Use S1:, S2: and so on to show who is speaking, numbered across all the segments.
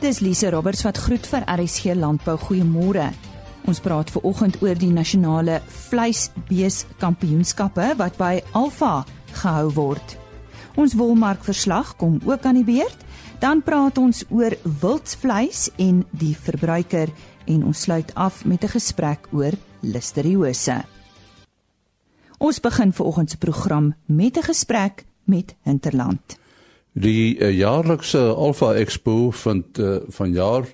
S1: Dis Lise Roberts wat groet vir RSG Landbou. Goeiemôre. Ons praat ver oggend oor die nasionale vleisbees kampioenskappe wat by Alfa gehou word. Ons wolmarkverslag kom ook aan die beurt. Dan praat ons oor wildvleis en die verbruiker en ons sluit af met 'n gesprek oor listeriose. Ons begin ver oggend se program met 'n gesprek met Hinterland.
S2: Die uh, jaarlikse Alpha Expo vind uh, vanjaar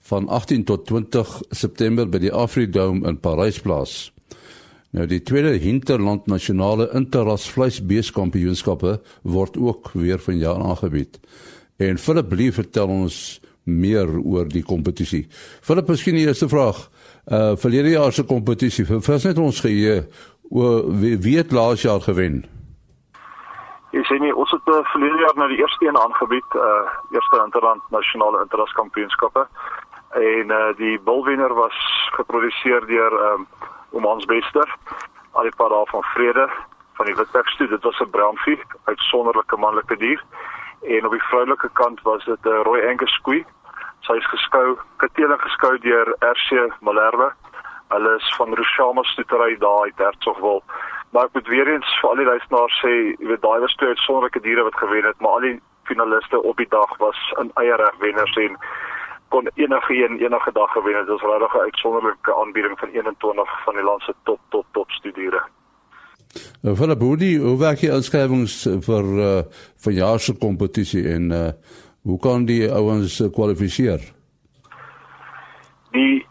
S2: van 18 tot 20 September by die Afridome in Parys plaas. Nou die tweede Hinterland Nasionale Interras Vleisbeeskampioenskappe word ook weer vanjaar aangebied. En Philip Lee vertel ons meer oor die kompetisie. Philip, miskien die eerste vraag. Uh verlede jaar se kompetisie, vir net ons geheue, wie, wie het laas jaar gewen?
S3: Ek sê nie ons uh, verlede jaar nou die eerste een aangebied, uh eerste Interland Nasionale Interras Kampioenskappe. En uh die bulwenner was geproduseer deur um om ons bester al die paar van vrede van die Witbekstoet. Dit was 'n brownvie, uitsonderlike manlike dier. En op die vroulike kant was dit 'n rooi Angus koei. Sy is geskou, katele geskou deur RC Malherbe. Hulle is van Roshama Stoetery daar uit Hertsgwil. Maar ek moet weer eens vir al die luisteraars sê, jy weet daai was twee uitsonderlike diere wat gewen het, maar al die finaliste op die dag was in eie reg wenners en kon enige een enige dag gewen het. Dit was regtig 'n uitsonderlike aanbieding van 21 van die land se top top top studiere.
S2: Nou vir die body, hoe werk die inskrywings vir uh, vir jaar se kompetisie en uh, hoe kan die ouens kwalifiseer?
S3: Die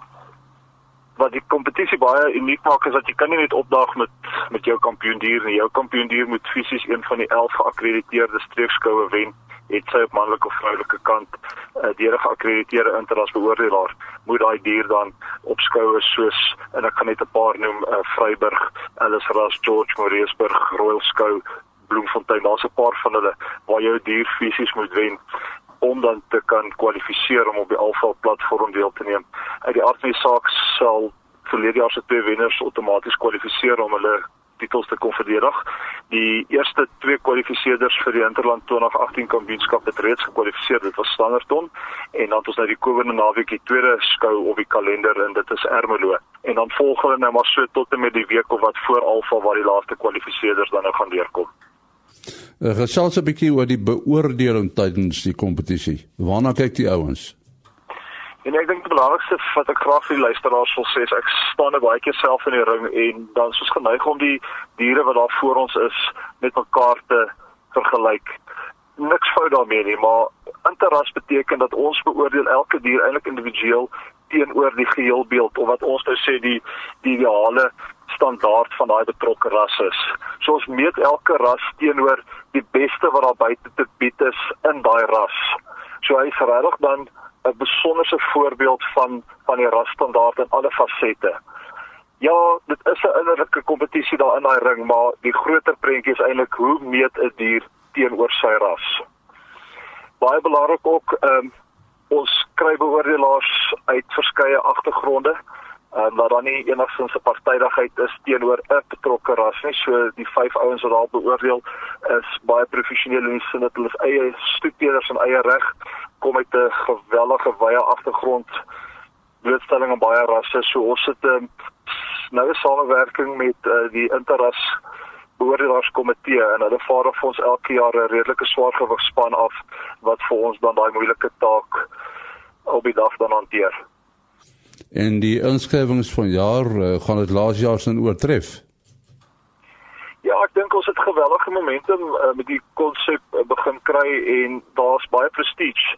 S3: wat die kompetisie baie uniek maak is dat jy kan nie net opdaag met met jou kampioendier nie. Jou kampioendier moet fisies een van die 11 geakkrediteerde streekskoue wen het sy op manlike of vroulike kant uh, deur 'n geakkrediteerde interras beoordelaar moet daai dier dan opskou soos en ek kan net 'n paar noem uh, Vryburg, Ellis Ras, George Moreesburg, Royal Skou, Bloemfontein. Daar's 'n paar van hulle waar jou dier fisies moet wen om dan te kan kwalifiseer om op die Alpha platform deel te neem. Uit die aard van die saak sal verlede jaar se twee wenners outomaties kwalifiseer om hulle titels te kon verdedig. Die eerste twee kwalifiseerders vir die Interland 2018 kampioenskap het reeds gekwalifiseer. Dit was Standerton en dan het ons nou die komende naweek die tweede skou op die kalender en dit is Ermelo. En dan volg hulle nou maar so tot en met die week of wat voor Alpha waar die laaste kwalifiseerders dan nou gaan deurkom.
S2: Uh, gesels 'n bietjie oor die beoordeling tydens die kompetisie. Waarna kyk die ouens?
S3: En ek dink die belangrikste wat ek graag vir die luisteraars wil sê is ek staan baie keer self in die ring en dan is ons geneig om die diere wat daar voor ons is met mekaar te vergelyk. Niks fout daarmee nie, maar interras beteken dat ons beoordeel elke dier eintlik individueel teenoor die geheelbeeld of wat ons nou sê die die ideale standaard van daai betrokke ras is. So ons meet elke ras teenoor die beste wat daar buite te bied is in daai ras. So hy regtig dan 'n besonderse voorbeeld van van die rasstandaard in alle fasette. Ja, dit is 'n innerlike kompetisie daar in daai ring, maar die groter prentjie is eintlik hoe meet 'n dier teenoor sy ras. Baie belangrik ook, ehm um, ons kry beoordelaars uit verskeie agtergronde en maar dan nie enigstens 'n partydigheid is teenoor 'n betrokke ras nie. So die vyf ouens wat daar beoordeel is baie professioneel die sin dat hulle eie stoetpeders en eie reg kom uit 'n gewellige wye agtergrond blootstelling aan baie rasse. So ons het um, nou 'n samewerking met uh, die Interras beoordelingskomitee en hulle vaar vir ons elke jaar 'n redelike swaar gewig span af wat vir ons dan daai moeilike taak op die dag dan hanteer.
S2: En die inskrywings van jaar uh, gaan dit laas jaar sin oortref.
S3: Ja, ek dink ons het geweldige momentum uh, met die konsep uh, begin kry en daar's baie prestige.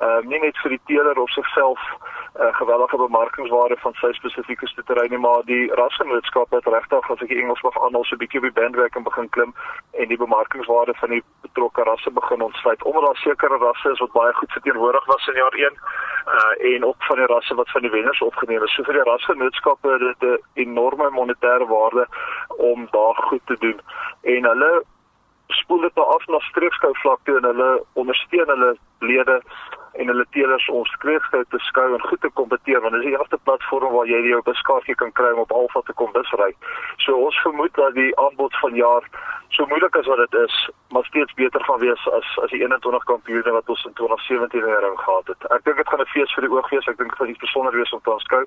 S3: Ehm uh, nie net vir die teeler op sigself 'n uh, gewellige bemarkingswaarde van sy spesifieke stoetery nie, maar die rasgenootskap het regtig as ek Engels mag aanhaal so 'n bietjie op die bandwagon begin klim en die bemarkingswaarde van die betrokke rasse begin ontsluit. Omdat daar sekere rasse is wat baie goed verteenwoordig was in jaar 1 uh en ook van die rasse wat van die wenners opgeneem is. So vir die rasgenootskappe het dit 'n enorme monetêre waarde om daar goed te doen. En hulle spoel dit af na streekskou vlak toe en hulle ondersteun hulle lede en hulle teelers om skreegskou te skou en goed te kompeteer want dis die enigste platform waar jy jou beskaafie kan kry om op Alfa te kom busry. So ons vermoed dat die aanbod van jaar so moeilik as wat dit is, maar steeds beter gaan wees as as die 21 kampioene wat ons in 2017 in ring gehad het. Ek dink dit gaan 'n fees vir die oog wees. Ek dink dit gaan iets besonder wees om te aanskou.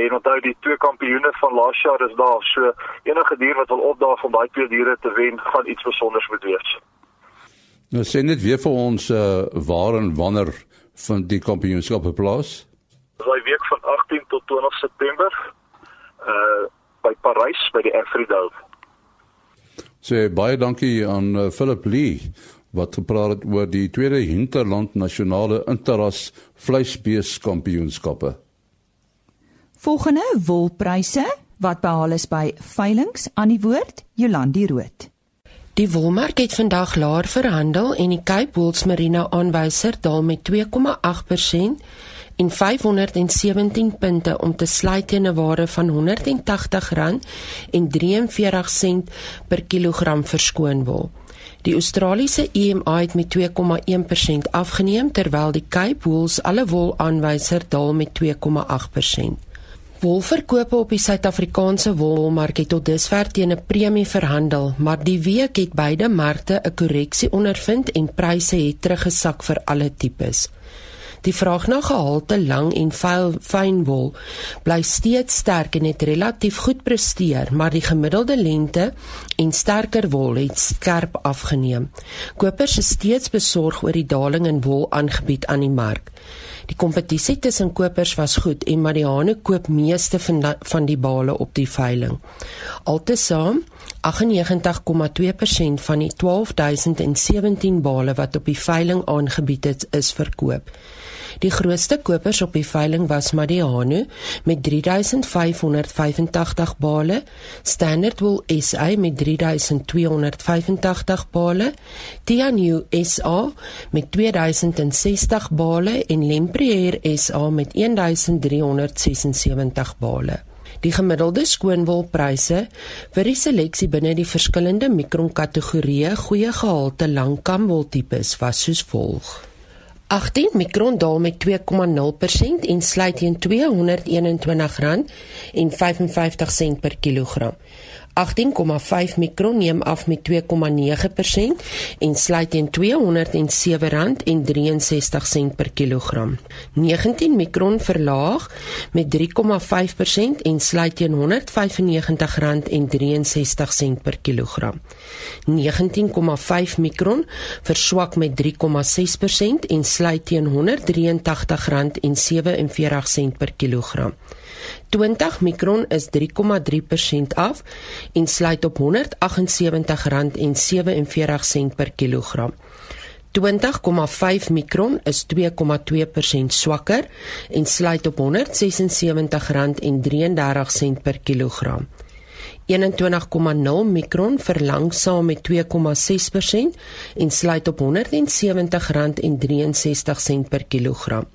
S3: En onthou die twee kampioene van laas jaar is daar. So enige dier wat wil opdaag om daai twee diere te wen, gaan iets besonders moet wees.
S2: Nou sê net weer vir ons uh, waar en wanneer van die kampioenskappe plaas?
S3: Daai week van 18 tot 20 September uh by Parys by die Afrido.
S2: Sê baie dankie aan uh, Philip Lee wat gepraat het oor die tweede Hinterland Nasionale Interras Vleisbees Kampioenskappe.
S1: Volgende wolpryse wat behaal is by veilinge aan die woord Jolandi Rood.
S4: Die wolmark het vandag laer verhandel en die Cape Wools Merino aanwyser daal met 2,8% en 517 punte om te sluit teen 'n waarde van R180 en 43 sent per kilogram verskoon wol. Die Australiese EMA het met 2,1% afgeneem terwyl die Cape Wools alle wol aanwyser daal met 2,8%. Wolverkope op die Suid-Afrikaanse wolmark het tot dusver teen 'n premie verhandel, maar die week het beide markte 'n korreksie ondervind en pryse het teruggesak vir alle tipes. Die vraag na gehalte lang en fyn wol bly steeds sterk en het relatief goed presteer, maar die gemiddelde lengte en sterker wol het skerp afgeneem. Kopers is steeds besorg oor die daling in wol aangebied aan die mark. Die kompetisie tussen kopers was goed en Mariano koop meeste van die, van die bale op die veiling. Altesaam 98,2% van die 12017 bale wat op die veiling aangebied is, is verkoop. Die grootste kopers op die veiling was Mariano met 3585 bale, Standard Wool SA met 3285 bale, Tianyu SA met 2060 bale en Lempriere SA met 1376 bale. Die gemiddelde skoonwolpryse vir die seleksie binne die verskillende mikronkategorieë goeie gehalte langkamwoltipes was soos volg: 18 mikron daal met 2,0% en sluit teen R221,55 per kilogram. 18,5 mikron neem af met 2,9% en sluit teen R207,63 per kilogram. 19 mikron verlaag met 3,5% en sluit teen R195,63 per kilogram. 19,5 mikron verswak met 3,6% en sluit teen R183,47 per kilogram. 20 mikron is 3,3% af en sluit op R178,47 per kilogram. 20,5 mikron is 2,2% swakker en sluit op R176,33 per kilogram. 21,0 mikron verlangsaam met 2,6% en sluit op R170,63 per kilogram.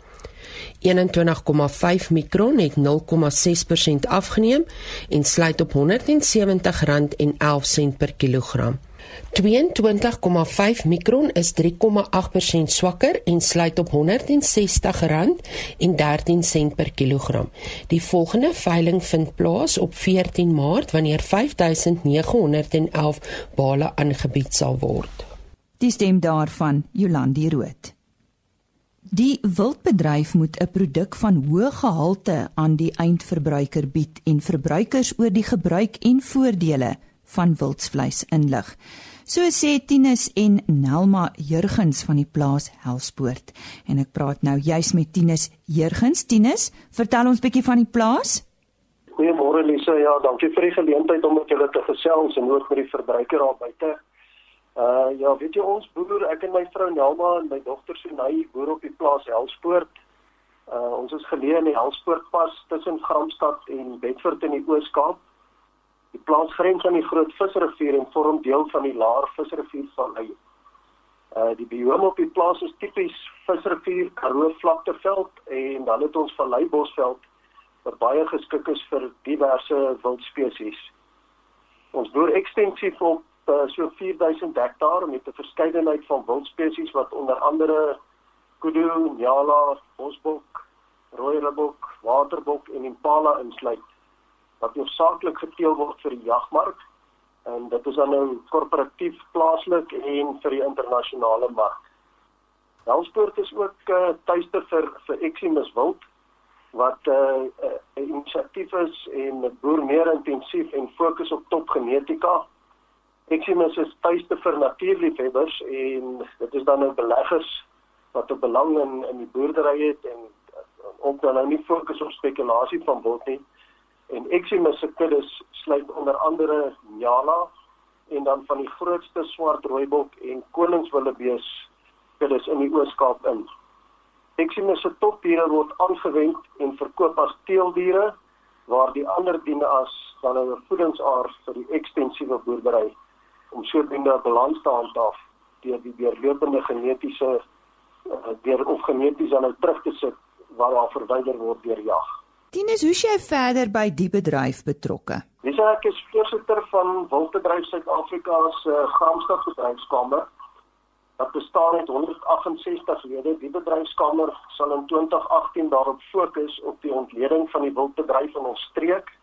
S4: 21,5 mikron het 0,6% afgeneem en sluit op R170,11 per kilogram. 22,5 mikron is 3,8% swakker en sluit op R160,13 per kilogram. Die volgende veiling vind plaas op 14 Maart wanneer 5911 bale aangebied sal word.
S1: Die stem daarvan Jolandi Rood. Die wildbedryf moet 'n produk van hoë gehalte aan die eindverbruiker bied en verbruikers oor die gebruik en voordele van wildsvleis inlig. So sê Tinus en Nelma Jurgens van die plaas Helspoort. En ek praat nou juis met Tinus Jurgens. Tinus, vertel ons bietjie van die plaas.
S5: Goeiemôre Lisa. Ja, dankie vir die geleentheid om met julle te gesels en ook met die verbruiker daar buite. Uh ja, weet jy ons boer, ek en my vrou Nelma en my dogter Sunay boer op die plaas Helspoort. Uh ons is geleë in die Helspoortpas tussen Gramstad en Bedford in die Oos-Kaap. Die plaas grens aan die Groot Visrivier en vorm deel van die Laar Visrivier vallei. Uh die biome op die plaas is tipies Visrivier Karoo vlakteveld en dan het ons vallei bosveld wat baie geskik is vir diverse wildspesies. Ons boer ekstensief op uh, so 4000 hektaar met 'n verskeidenheid van wildspesies wat onder andere kudu, nyala, bosbok, rooi ribbok, waterbok en impala insluit wat hoofsaaklik geteel word vir die jagmark en dit is dan nou korporatief plaaslik en vir die internasionale mark. Helsport is ook uh, tuiste vir vir Eximus wild wat 'n uh, uh, inisiatief is en boer meer intensief en fokus op topgenetika. Eximus is tuiste vir natuurliefhebbers en dit is dan nou beleggers wat 'n belang in in die boerdery het en ook dan nou nie fokus op spekulasie van wild nie. En Eximus se kuddes sluit onder andere Nyala en dan van die grootste swart rooibok en koningswillebees kuddes in die Oos-Kaap in. Eximus se topdiere word aangewend en verkoop as teeldiere waar die ander diene as dan 'n voedingsaar vir die ekstensiewe boerdery om sodoende 'n balans te handhaaf deur die deurlopende genetiese uh, deur of geneties dan nou terug te sit waar daar verwyder word deur jag.
S1: Tinus, hoe jy verder by die bedryf betrokke?
S5: Dis ek is voorsitter van Wildbedryf Suid-Afrika se uh, Gramstad Bedryfskamer. Dit bestaan uit 168 lede. Die bedryfskamer sal in 2018 daarop fokus op die ontleding van die wildbedryf in ons streek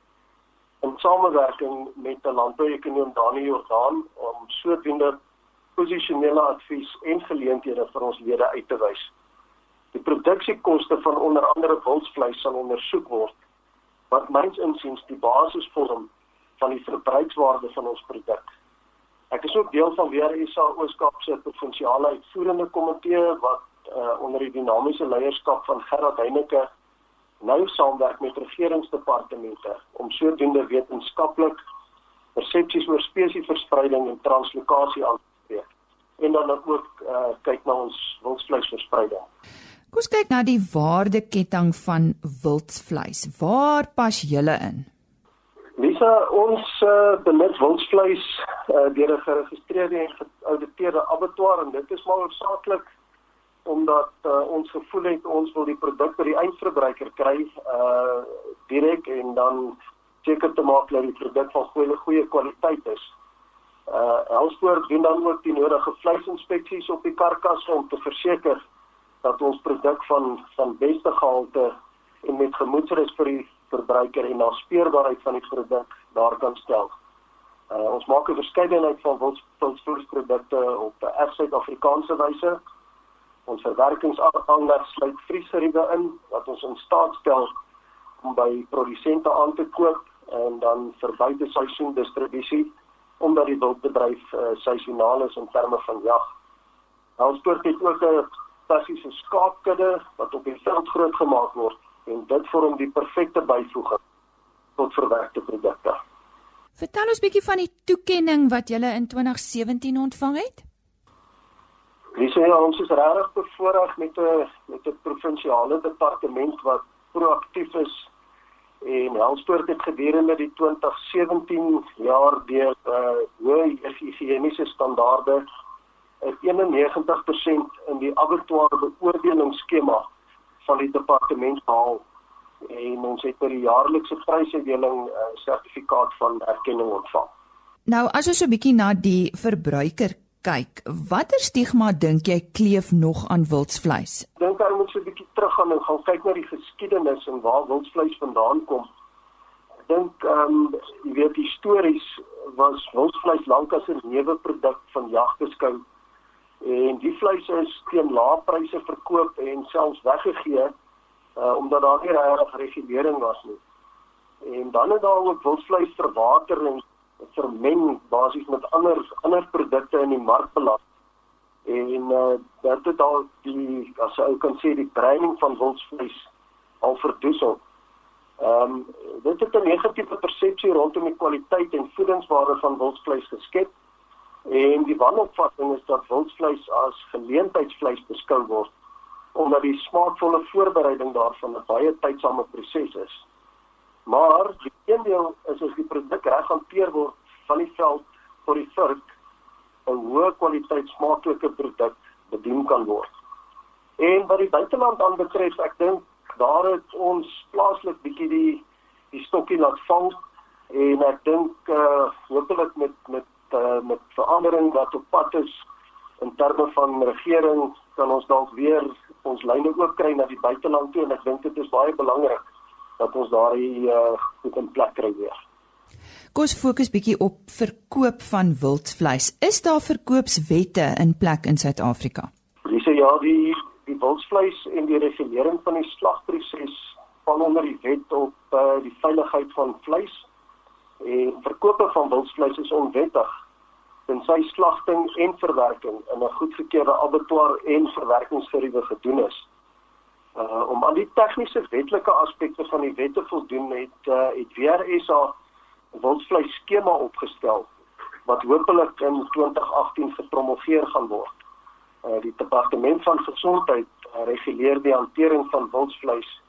S5: in samewerking met 'n landbouekonoom Dani Jordaan om sodoende posisionele advies en geleenthede vir ons lede uit te wys. Die produksiekoste van onder andere wildsvleis sal ondersoek word wat myns insiens die basis vorm van die verbruikswaarde van ons produk. Ek is ook deel van weer SA Ooskaap se provinsiale uitvoerende komitee wat uh, onder die dinamiese leierskap van Gerard Heineke nou saamwerk met regeringsdepartemente om sodoende wetenskaplik persepsies oor spesieverspreiding en translokasie aan te spreek en dan ook uh, kyk na ons wildsvleisverspreiding.
S1: Kom ons kyk na die waardeketting van wildsvleis. Waar pas julle in?
S5: Lisa, ons uh, benut wildsvleis uh, deur 'n geregistreerde en geauditeerde abattoir en dit is maar hoofsaaklik omdat uh, ons gevoel het ons wil die produk by die eindverbruiker kry uh direk en dan seker te maak dat die produk van goeie goeie kwaliteit is. Uh Elspoort doen dan ook die nodige vleisinspeksies op die karkas om te verseker dat ons produk van van beste gehalte en met gemoedsrus vir die verbruiker en naspeurbaarheid van die produk daar kan stel. Uh, ons maak 'n verskeidenheid van wildspulsprodukte op 'n Suid-Afrikaanse wyse. Ons verwerkingsaanleg sluit vriesgeriewe in wat ons in staat stel om by produsente aan te koop en dan vir buite seisoen distribusie omdat die wildbedryf uh, seisoonaal is in terme van jag. Ons poort het ook 'n fantastiese skaapkudde wat op die veld groot gemaak word en dit vorm die perfekte byvoeging tot verwerkte produkte.
S1: Vertel ons bietjie van die toekenning wat jy in 2017 ontvang het.
S5: Dis ja, ons is regtig bevoorreg met 'n met 'n provinsiale departement wat proaktief is en Helspoort het gedurende die 2017 jaar deur uh, hoë higiëniese standaarde 91% in die abattoir beoordelingsskema van die departement haal en ons het per jaarlikse prysuitdeling 'n uh, eh, sertifikaat van erkenning ontvang.
S1: Nou as ons so 'n bietjie na die verbruiker kyk, watter stigma dink jy kleef nog aan wildsvleis?
S5: Dink daar moet so 'n bietjie teruggaan en gaan kyk na die geskiedenis en waar wildsvleis vandaan kom. Ek dink ehm um, jy weet histories was wildsvleis lank as 'n neuwe produk van jagbeskou en die vleis is teen lae pryse verkoop en selfs weggegee uh, omdat daar nie regtig regulering was nie. En dan het daar ook wildvleis verwater en vermeng basies met ander ander produkte in die mark beland. En uh, dit het al die as ou kan sê die breiding van wildvleis al verdoesel. Ehm um, dit het 'n negatiewe persepsie rondom die kwaliteit en voedingswaarde van wildvleis geskep. En die wanopvatting is dat wildsvleis as geleentheidsvleis beskou word omdat die smaakvolle voorbereiding daarvan 'n baie tydsame proses is. Maar die teendeel is as die produk reg hanteer word van die veld tot die vurk 'n hoë kwaliteit smaaklike produk bedien kan word. En wat die buiteland aanbetref, ek dink daar het ons plaaslik bietjie die die stokkie laat val en ek dink eh uh, hopelik met met uh, met verandering wat op pad is in terme van regering kan ons dalk weer ons lyne ook kry na die buiteland toe en ek dink dit is baie belangrik dat ons daardie uh, goed in plek kry weer.
S1: Kom ons fokus bietjie op verkoop van wildvleis. Is daar verkoopswette in plek in Suid-Afrika?
S5: Dis ja, die die wildvleis en die regulering van die slagproses val onder die wet op uh, die veiligheid van vleis. En verkope van wildvleis is onwettig tensy slagting en verwerking in 'n goedgekeurde abattoir en verwerkingsgeriewe gedoen is. Uh om aan die tegniese wetlike aspekte van die wet te voldoen het uh, het WRSA 'n wildvleis skema opgestel wat hopelik in 2018 gepromoveer gaan word. Uh die departement van gesondheid uh, reguleer die hantering van wildvleis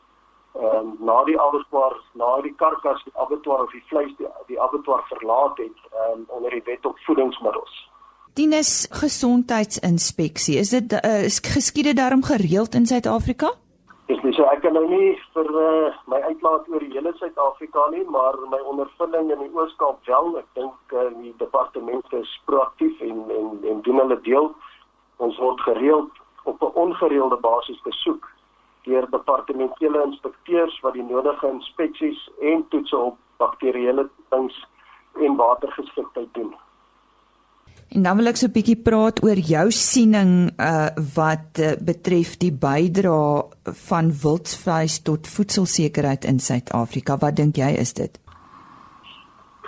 S5: ehm um, na die abattoir, na die karkas, die abattoir of die vleis die, die abattoir verlaat het ehm um, onder die wet op voedingsmiddels.
S1: Dienes gesondheidsinspeksie, is dit uh, geskiede daarom gereeld in Suid-Afrika?
S5: Dis nie so ek kan nou nie vir uh, my uitlaat oor die hele Suid-Afrika nie, maar my ondervinding in die Oos-Kaap wel, ek dink uh, die departement is proaktief en en en doen hulle deel. Ons word gereeld op 'n ongereelde basis besoek deur departementele inspekteurs wat die nodige inspeksies en toetse op bakterieële tings en watergeskiktheid doen.
S1: En dan wil ek so 'n bietjie praat oor jou siening uh wat uh, betref die bydrae van wildvleis tot voedselsekerheid in Suid-Afrika. Wat dink jy is dit?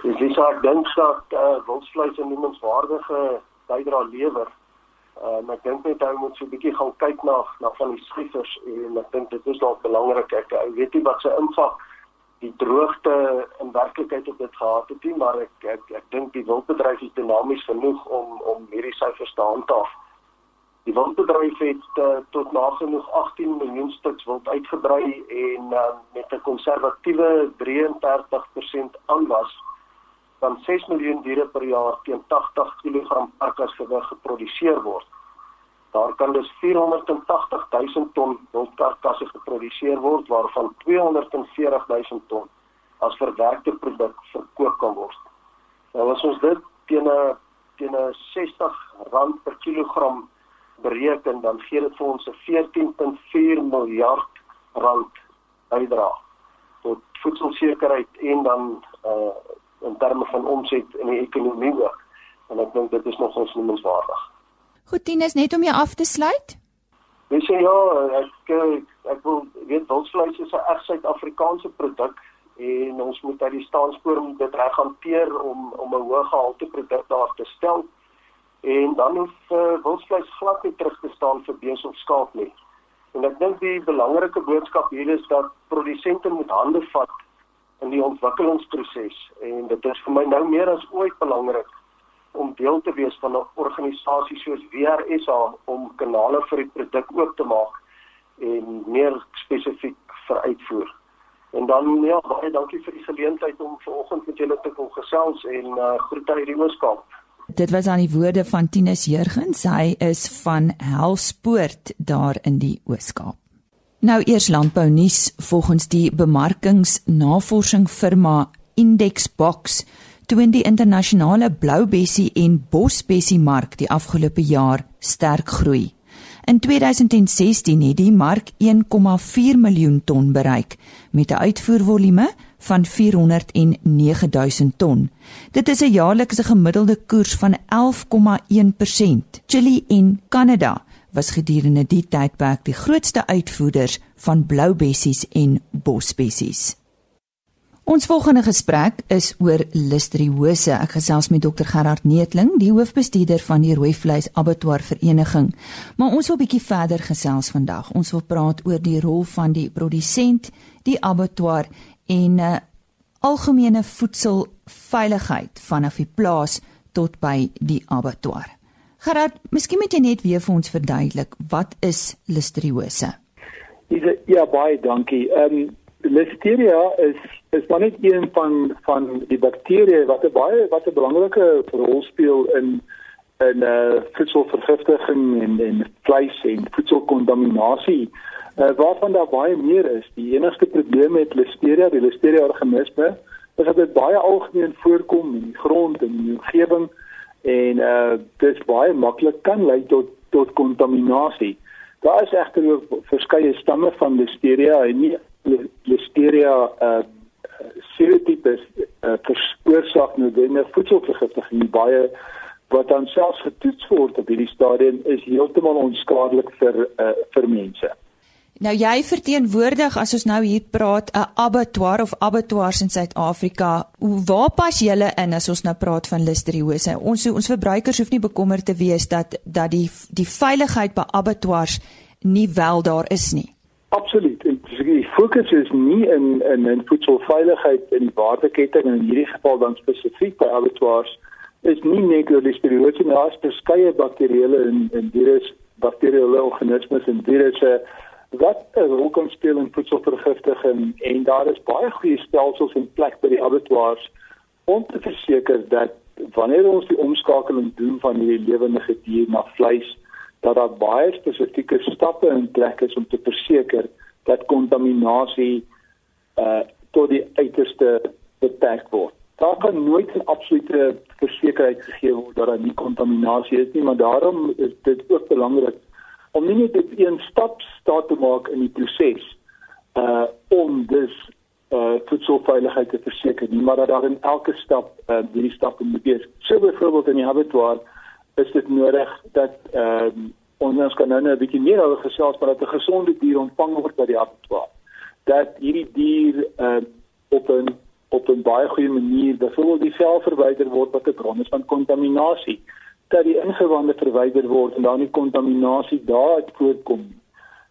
S5: Dis is ek dink dat uh wildvleis 'n noemenswaardige bydrae lewer Um, ek dink net hy moet so 'n bietjie gaan kyk na na van die syfers en ek dink dit is dalk belangrik ek ek weet nie wat se impak die droogte in werklikheid op dit gehad het nie maar ek ek ek dink die wildbedryf is dinamies genoeg om om hierdie syfers te handhaaf. Die wildbedryf het uh, tot nagenoeg 18 miljoen stuks wild uitgebrei en uh, met 'n konservatiewe 33% aanwas van 6 miljoen diere per jaar teen 80 kg karkasgewig geproduseer word. Daar kan dus 480 000 ton wildkarkasse geproduseer word waarvan 240 000 ton as verwerkte produk verkoop kan word. Nou as ons dit teen 'n teen 'n 60 rand per kilogram bereken, dan gee dit vir ons 'n 14.4 miljard rand bydra tot voedselsekerheid en dan uh in terme van omset in die ekonomie ook. En ek dink dit is nog ons noemenswaardig.
S1: Goed, Tinus, net om jou af te sluit.
S5: Dis ja, ek ek wil weet wildvleis is 'n reg Suid-Afrikaanse produk en ons moet uit die staanspoor dit reg hanteer om om 'n hoë gehalte produk daar te stel. En dan hoef uh, wildvleis glad nie terug te staan vir bees of skaap nie. En ek dink die belangrike boodskap hier is dat produsente moet hande vat in die ontwikkelingsproses en dit is vir my nou meer as ooit belangrik om deel te wees van 'n organisasie soos WRSA om kanale vir die produk oop te maak en meer spesifiek vir uitvoer. En dan ja, baie dankie vir die geleentheid om vanoggend met julle te kon gesels en uh, groete uit die Ooskaap.
S1: Dit was aan die woorde van Tinus Jurgens. Hy is van Helspoort daar in die Ooskaap. Nou eers landbou nuus volgens die bemarkingsnavorsing firma Indexbox toon die internasionale bloubessie en bosbessie mark die afgelope jaar sterk groei. In 2016 het die mark 1,4 miljoen ton bereik met 'n uitvoervolume van 409 000 ton. Dit is 'n jaarlikse gemiddelde koers van 11,1%. Chili en Kanada was gedurende die tydperk die grootste uitvoerders van bloubessies en bosbessies. Ons volgende gesprek is oor listeriose. Ek gesels met Dr Gerard Neetling, die hoofbestuurder van die Rooi Vleis Abattoir Vereniging. Maar ons wil 'n bietjie verder gesels vandag. Ons wil praat oor die rol van die produsent, die abattoir en uh, algemene voedselveiligheid vanaf die plaas tot by die abattoir. Gerard, miskien moet jy net weer vir ons verduidelik wat is listeriose?
S6: Ja, baie dankie. Ehm um, Listeria is is maar net een van van die bakterieë wat 'n baie wat 'n belangrike rol speel in in eh uh, voedselvergiftiging en en vleis en voedselkontaminasie. Eh uh, waarvan daar baie meer is. Die enigste probleem met Listeria, die Listeria organisme, is dat dit baie algemeen voorkom in die grond en in die omgewing en uh dis baie maklik kan lei tot tot kontaminasie. Daar is egter ook verskeie stamme van Listeria en nie Listeria uh serotipes uh, veroorsaak noodwendig voedselvergiftiging baie wat dan selfs getoets word op hierdie stadium is heeltemal onskadelik vir uh, vir mense.
S1: Nou jy verteenwoordig as ons nou hier praat 'n abattoir of abattoirs in Suid-Afrika. Waar pas julle in as ons nou praat van listeriose? Ons ons verbruikers hoef nie bekommerd te wees dat dat die die veiligheid by abattoirs nie wel daar is nie.
S6: Absoluut. Die fokus is nie in in in voedselveiligheid in die waardeketting en in hierdie geval dan spesifiek by abattoirs is nie net oor listeriose nie, daar is verskeie bakterieë en en virus bakterieële organismes en virusse wat 'n rol kan speel in voedselvergiftiging en daar is baie goeie stelsels in plek by die abattoirs om te verseker dat wanneer ons die omskakeling doen van hierdie lewende dier na vleis dat daar baie spesifieke stappe in plek is om te verseker dat kontaminasie uh tot die uiterste beperk word daar kan nooit 'n absolute versekerheid gegee word dat daar nie kontaminasie is nie, maar daarom is dit ook belangrik om nie net dit een stap staat te maak in die proses uh om dus uh voedselveiligheid te verseker nie, maar dat daar in elke stap uh hierdie stappe moet wees. So byvoorbeeld in die abattoir is dit nodig dat ehm uh, ons kan nou 'n bietjie meer oor gesels maar dat 'n gesonde dier ontvang word by die abattoir. Dat hierdie dier uh op 'n op 'n baie goeie manier byvoorbeeld die vel verwyder word wat 'n bron is van kontaminasie dat die ingewande verwyder word en dan die kontaminasie daar voorkom.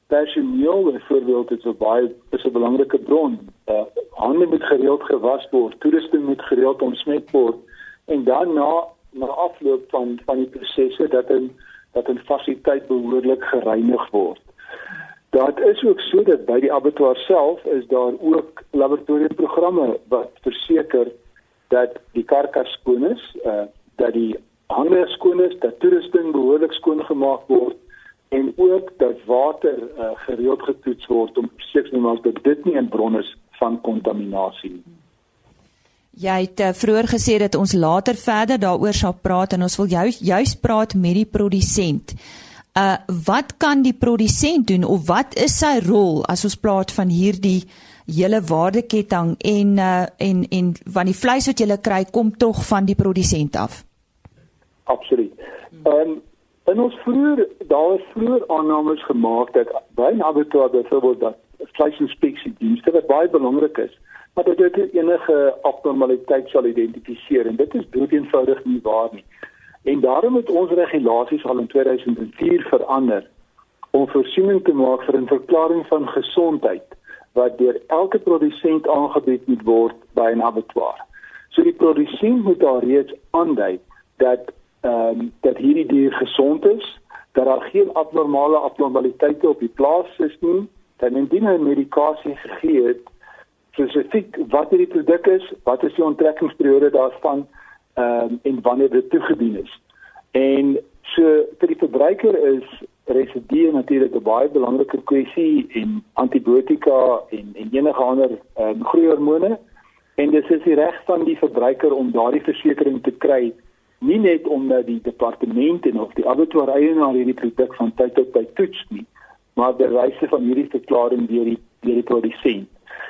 S6: Personeel byvoorbeeld is 'n baie is 'n belangrike bron. Uh, hande moet gereeld gewas word, toerusting moet gereeld ontsmet word en dan na na afloop van van die prosesse dat 'n dat 'n fasiliteit behoorlik gereinig word. Daar is ook so dat by die abattoir self is daar ook laboratoriumprogramme wat verseker dat die karkas skoon is, uh dat die hande skoon is, dat toerusting behoorlik skoon gemaak word en ook dat water uh, gereeld getoets word om seker te maak dat dit nie 'n bron is van kontaminasie nie.
S1: Jy het uh, vroeër gesê dat ons later verder daaroor sal praat en ons wil juis juis praat met die produsent. Uh wat kan die produsent doen of wat is sy rol as ons praat van hierdie hele waardeketting en uh en en van die vleis wat jy kry kom tog van die produsent af?
S6: Absoluut. Ehm um, en ons vroeër daar is vroeër aannames gemaak dat abattoir byvoorbeeld dat vleisinspeksie dienste wat baie belangrik is, maar dat dit enige abnormaliteit sal identifiseer en dit is doeteenvoudig nie waar nie. En daarom het ons regulasies al in 2004 verander om voorsiening te maak vir 'n verklaring van gesondheid wat deur elke produsent aangebied moet word by 'n abattoir. So die produsent moet daar reeds aandui dat ehm um, dat hierdie dier gesond is, dat daar geen abnormale abnormaliteite op die plaas is nie, dat indien hy medikasie gegee het spesifiek wat hierdie produk is, wat is die onttrekkingsperiode daarvan ehm um, en wanneer dit toegedien is. En so vir die verbruiker is residue natuurlik 'n baie belangrike kwessie en antibiotika en en enige ander ehm um, groeihormone en dit is die reg van die verbruiker om daardie versekerings te kry nie net omdat die departement en of die abattoir eienaar hierdie produk van tyd tot tyd toets nie maar die reise van hierdie verklaring deur die deur die produsent.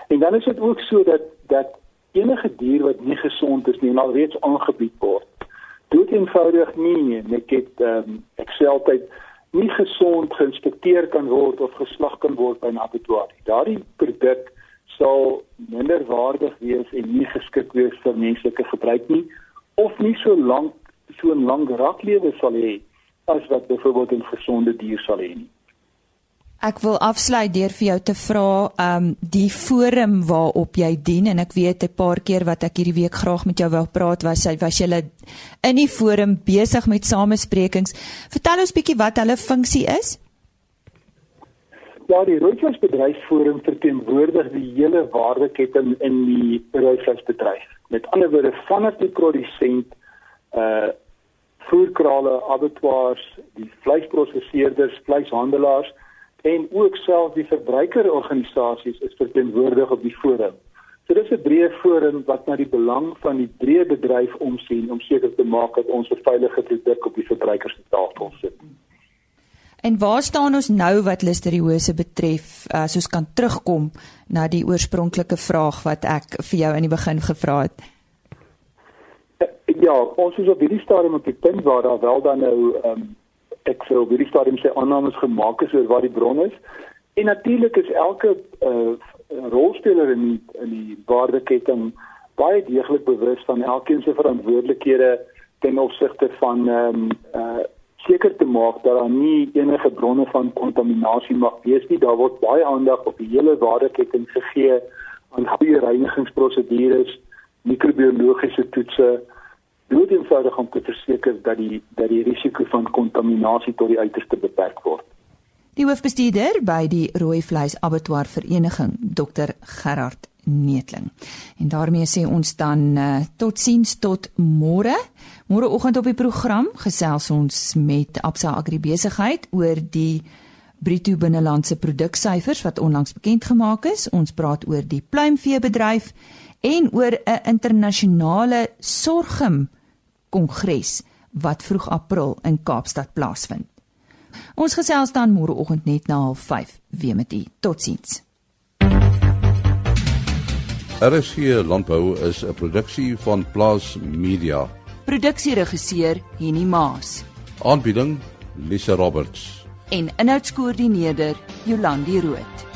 S6: En dan is dit ook so dat dat enige dier wat nie gesond is nie en alreeds aangebied word, dood eenvoudig nie net het ehm um, Excel tyd nie gesond geïnspekteer kan word of geslag kan word by 'n abattoir. Daardie produk sal minder waardig wees en nie geskik wees vir menslike gebruik nie of nie so lank so 'n lang raklewe sal hê as wat byvoorbeeld 'n gesonde dier sal hê nie.
S1: Ek wil afsluit deur vir jou te vra, um, die forum waarop jy dien en ek weet 'n paar keer wat ek hierdie week graag met jou wou praat was jy was jy in die forum besig met samesprekings. Vertel ons bietjie wat hulle funksie is.
S6: Ja, die Rooivleisbedryfsforum verteenwoordig die hele waardeketting in die rooivleisbedryf. Met ander woorde, vanaf die produsent uh voerkrale, abattoirs, die vleisprosesseerders, vleishandelaars en ook self die verbruikerorganisasies is verteenwoordig op die forum. So dis 'n breë forum wat na die belang van die breë bedryf omsien om seker te maak dat ons 'n veilige produk op die verbruiker se tafel sit.
S1: En waar staan ons nou wat listeriose betref as ons kan terugkom na die oorspronklike vraag wat ek vir jou in die begin gevra het?
S6: Ja, ons is op hierdie stadium op die punt waar daar wel dan nou ehm um, ek sou op hierdie stadium sê aannames gemaak is oor wat die bron is. En natuurlik is elke uh, rolspeler in die, in die waardeketting baie deeglik bewus van elkeen se verantwoordelikhede ten opsigte van ehm um, uh seker te maak dat daar nie enige bronne van kontaminasie mag wees nie. Daar word baie aandag op die hele waardeketting gegee aan goeie reinigingsprosedures, microbiologiese toetse, dood eenvoudig om te verseker dat die dat die risiko van kontaminasie tot die uiterste beperk word.
S1: Die hoofbestuurder by die Rooi Vleis Abattoir Vereniging, Dr Gerard Neetling. En daarmee sê ons dan uh, totsiens tot môre. Môreoggend op die program gesels ons met Absa Agribesigheid oor die bruto binnelandse produksyfers wat onlangs bekend gemaak is. Ons praat oor die pluimveebedryf en oor 'n internasionale sorghum kongres wat vroeg April in Kaapstad plaasvind. Ons gesels dan môreoggend net na 05:30 weer met u. Totsiens.
S2: RSG Landbou is 'n produksie van Plaas Media.
S1: Produksieregisseur Henny Maas.
S2: Aanbieding Lisa Roberts.
S1: En inhoudskoördineerder Jolandi Root.